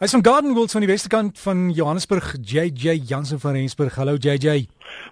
Hy's van Gardenwold van die westerkant van Johannesburg, JJ Jansen van Rensburg. Hallo JJ.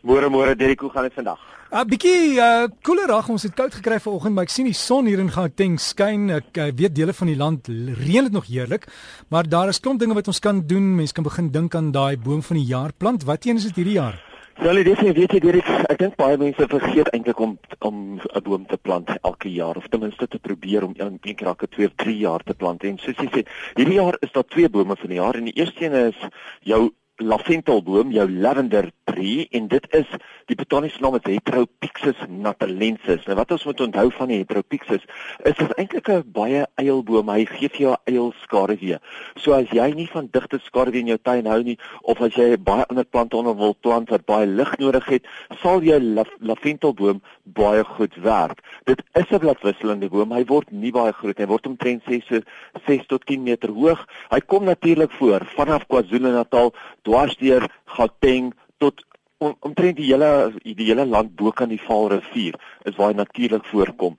Môre môre Derek, hoe gaan dit vandag? 'n uh, Bietjie uh koeler dag. Ons het koud gekry vanoggend, maar ek sien die son hier in Gauteng skyn. Ek uh, weet dele van die land reën dit nog heerlik, maar daar is klomp dinge wat ons kan doen. Mense kan begin dink aan daai boom van die jaar plant. Wat een is dit hierdie jaar? Ja, nee, dis weet jy Derek, ek dink baie mense vergeet eintlik om om 'n boom te plant elke jaar of ten minste te probeer om een keer elke 2 of 3 jaar te plant. En soos jy sê, hierdie jaar is daar twee bome van die jaar en die eerste een is jou laventelboom, jou lavender tree en dit is die botaniese naam is Heteropyxus natalensis. Nou wat ons moet onthou van die Heteropyxus is dit eintlik 'n baie eilboom. Hy gee vir jou eilskaduwee. So as jy nie van digte skaduwee in jou tuin hou nie of as jy baie ander plante onder wil plant wat baie lig nodig het, sal jou laventelboom baie goed werk. Dit is 'n bladwisselende boom. Hy word nie baie groot nie. Hy word omtrent 6 so 6 tot 10 meter hoog. Hy kom natuurlik voor vanaf KwaZulu-Natal dwarsdeur Gauteng tot om, omtrent die hele die hele land bo kan die Vaalrivier is waar hy natuurlik voorkom.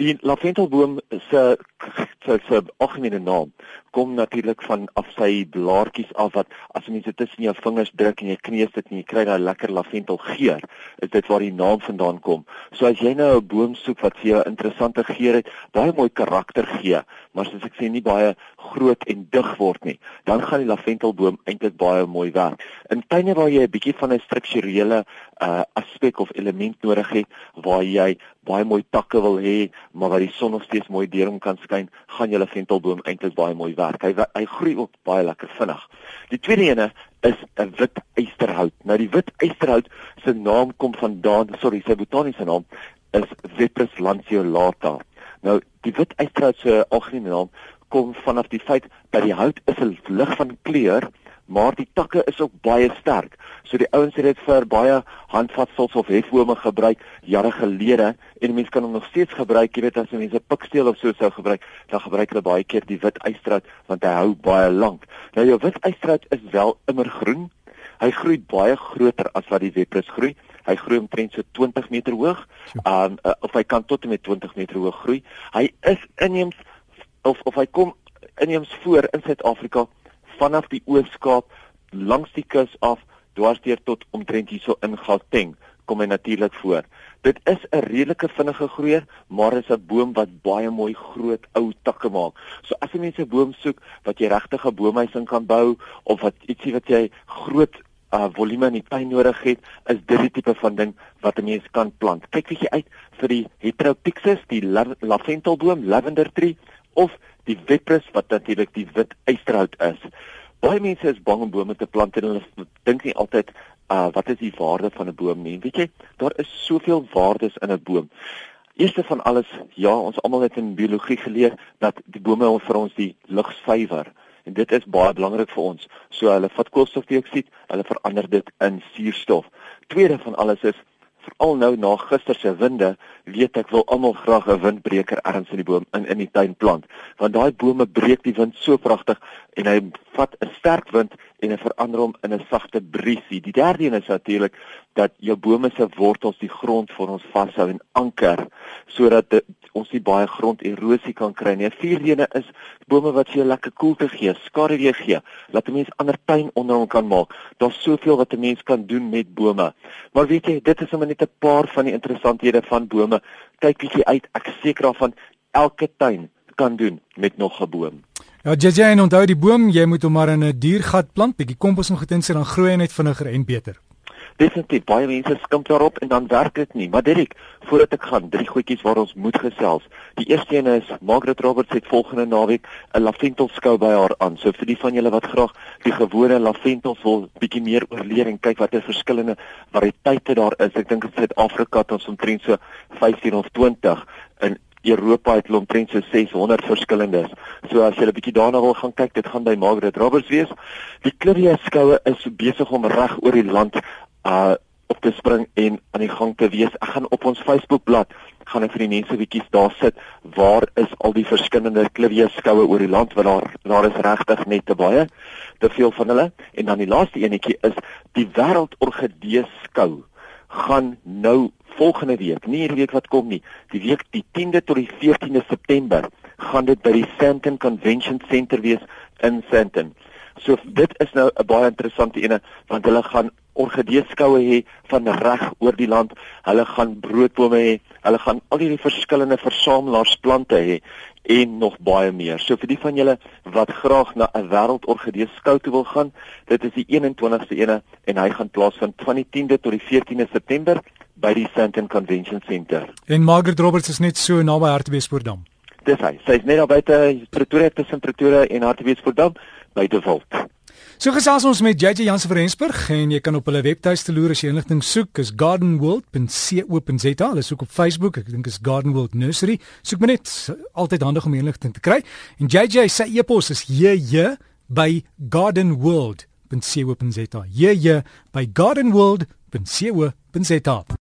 Die laventelboom se se se algemene naam kom natuurlik van af sy blaartjies af wat as dit tussen jou vingers druk en jy kneus dit en jy kry daai lekker laventel geur, is dit waar die naam vandaan kom. So as jy nou 'n boom soek wat vir jou interessante geur het, baie mooi karakter gee, maar soos ek sê nie baie groot en dig word nie, dan gaan die laventelboom eintlik baie mooi werk. In tuine waar jy 'n bietjie van 'n strukturele uh, aspek of element nodig het, waar jy baie mooi takke wil hê, maar waar die son nog steeds mooi deur hom kan skyn, gaan jou laventelboom eintlik baie mooi werk. Hy hy groei ook baie lekker vinnig. Die tweede ene is 'n wit eysterhout. Nou die wit eysterhout se naam kom vandaan, sorry, sy botaniese naam is Cyprus lanceolata. Nou die wit eysterhout se algemene naam kom vanaf die feit dat die hout is 'n lig van kleur maar die takke is ook baie sterk. So die ouens het dit vir baie handvatsels of hefbome gebruik jare gelede en mense kan hom nog steeds gebruik. Jy weet as mense piksteel of so sou gebruik, dan gebruik hulle baie keer die wit eyestraat want hy hou baie lank. Nou jou wit eyestraat is wel immergroen. Hy groei baie groter as wat die weprus groei. Hy groei omtrent so 20 meter hoog. Um uh, of hy kan tot en met 20 meter hoog groei. Hy is inheems of of hy kom inheems voor in Suid-Afrika vanaf die Oos-Kaap langs die kus af dwarsdeur tot omtrent hierso in Gauteng kom hy natuurlik voor. Dit is 'n redelike vinnige groeier, maar is 'n boom wat baie mooi groot ou takke maak. So as jy mense 'n boom soek wat jy regtig 'n boomhuis in kan bou of wat ietsie wat jy groot uh volume in die tuin nodig het, is dit die tipe van ding wat 'n mens kan plant. Kyk bietjie uit vir die Heteropyxus, die laventelboom, lavender tree of die weprus wat natuurlik die wit eysterhout is. Baie mense is bang om bome te plant en hulle dink nie altyd uh wat is die waarde van 'n boom nie. Weet jy, daar is soveel waardes in 'n boom. Eerste van alles, ja, ons almal het in biologie geleer dat die bome vir ons die lug suiwer en dit is baie belangrik vir ons. So hulle vat koolstofdioksied, hulle verander dit in suurstof. Tweede van alles is veral nou na gister se winde, weet ek wil almal graag 'n windbreker ergens in die boom in in die tuin plant, want daai bome breek die wind so pragtig en hy vat 'n sterk wind en hy verander hom in 'n sagte briesie. Die derde een is natuurlik dat jou bome se wortels die grond vir ons vashou en anker sodat ons nie baie gronderosie kan kry nie. 'n Vierde een is bome wat vir jou lekker koelte gee, skaduwee gee, laat 'n mens ander tuin onder hom kan maak. Daar's soveel wat 'n mens kan doen met bome. Maar weet jy, dit is sommer net 'n paar van die interessanthede van bome. Kyk bietjie uit, ek seker daarvan elke tuin kan doen met nog 'n boom. Ja, JJ, en onthou die boom, jy moet hom maar in 'n diergat plant, bietjie kompos en getensie dan groei hy net vinniger en beter. Definitief, baie mense skimp daarop en dan werk dit nie. Maar Dirk, voordat ek gaan, drie goedjies waar ons moet gesels. Die eerste een is Margaret Roberts het volgende naweek 'n laventel skou by haar aan. So vir die van julle wat graag die gewone laventels wil bietjie meer oorleer en kyk watter verskillende variëteite daar is. Ek dink in Suid-Afrika het ons omtrent so 15 of 20 in Europa het omtrent so 600 verskillendes. So as jy 'n bietjie daarna wil gaan kyk, dit gaan by Margaret Roberts wees. Die Clivia skoue is besig om reg oor die land uh op te spring en aan die gang te wees. Ek gaan op ons Facebookblad gaan ek vir die mense bietjies daar sit waar is al die verskillende Clivia skoue oor die land want daar daar is regtig net te baie te veel van hulle. En dan die laaste enetjie is die wêreldorgidee skou gaan nou volgende week, nie hierdie week wat kom nie, die week die 10de tot die 14de September gaan dit by die Sandton Convention Center wees in Sandton. So dit is nou 'n baie interessante ene want hulle gaan orgideeskoue hê van reg oor die land. Hulle gaan broodbome hê. Hulle gaan al hierdie verskillende versamelarsplante hê en nog baie meer. So vir die van julle wat graag na 'n wêreldorgideeskou toe wil gaan, dit is die 21ste ene en hy gaan plaasvind van die 10de tot die 14de September by die Sandton Convention Center. En Margaret Roberts is net so naby Hartbeespoortdam. Dis hy. Sy's net daar buite Pretoria tussen Pretoria en Hartbeespoortdam by De Walt. So gesels ons met JJ Jansen van Rensburg en jy kan op hulle webtuiste loer as jy inligting soek is gardenworld.co.za. Hulle soek op Facebook, ek dink is Garden World Nursery. Soek maar net altyd handig om inligting te kry. En JJ se e-pos is jj by gardenworld.co.za. jj by gardenworld.co.za.